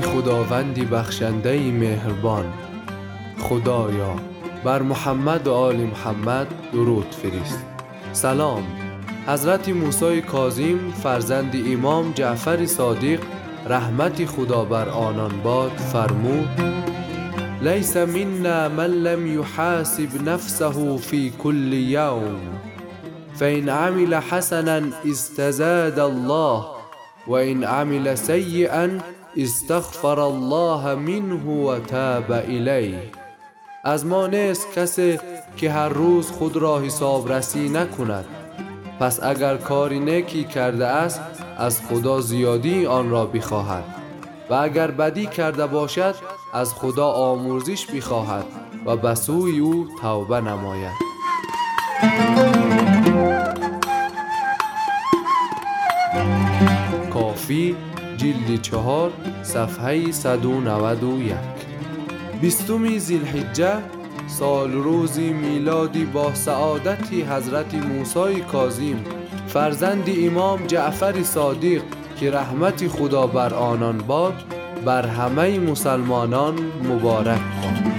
خداوندی بخشنده مهربان. خدایا بر محمد و آل محمد درود فرست سلام. حضرت موسی کاظم فرزند امام جعفر صادق رحمت خدا بر آنان باد فرمود لیس منا من لم يحاسب نفسه في كل يوم فإن عمل حسنا استزاد الله وإن عمل سيئا استغفر الله منه و تاب الیه. از ما نیست کسی که هر روز خود را حساب رسی نکند. پس اگر کاری نیکی کرده است از خدا زیادی آن را بخواهد. و اگر بدی کرده باشد از خدا آمرزش بخواهد و به سوی او توبه نماید. کافی جلد چهار صفحه 191 بیستمی زیلحجه سال روزی میلادی با سعادتی حضرت موسی کاظم فرزند امام جعفر صادق که رحمت خدا بر آنان باد بر همه مسلمانان مبارک باد.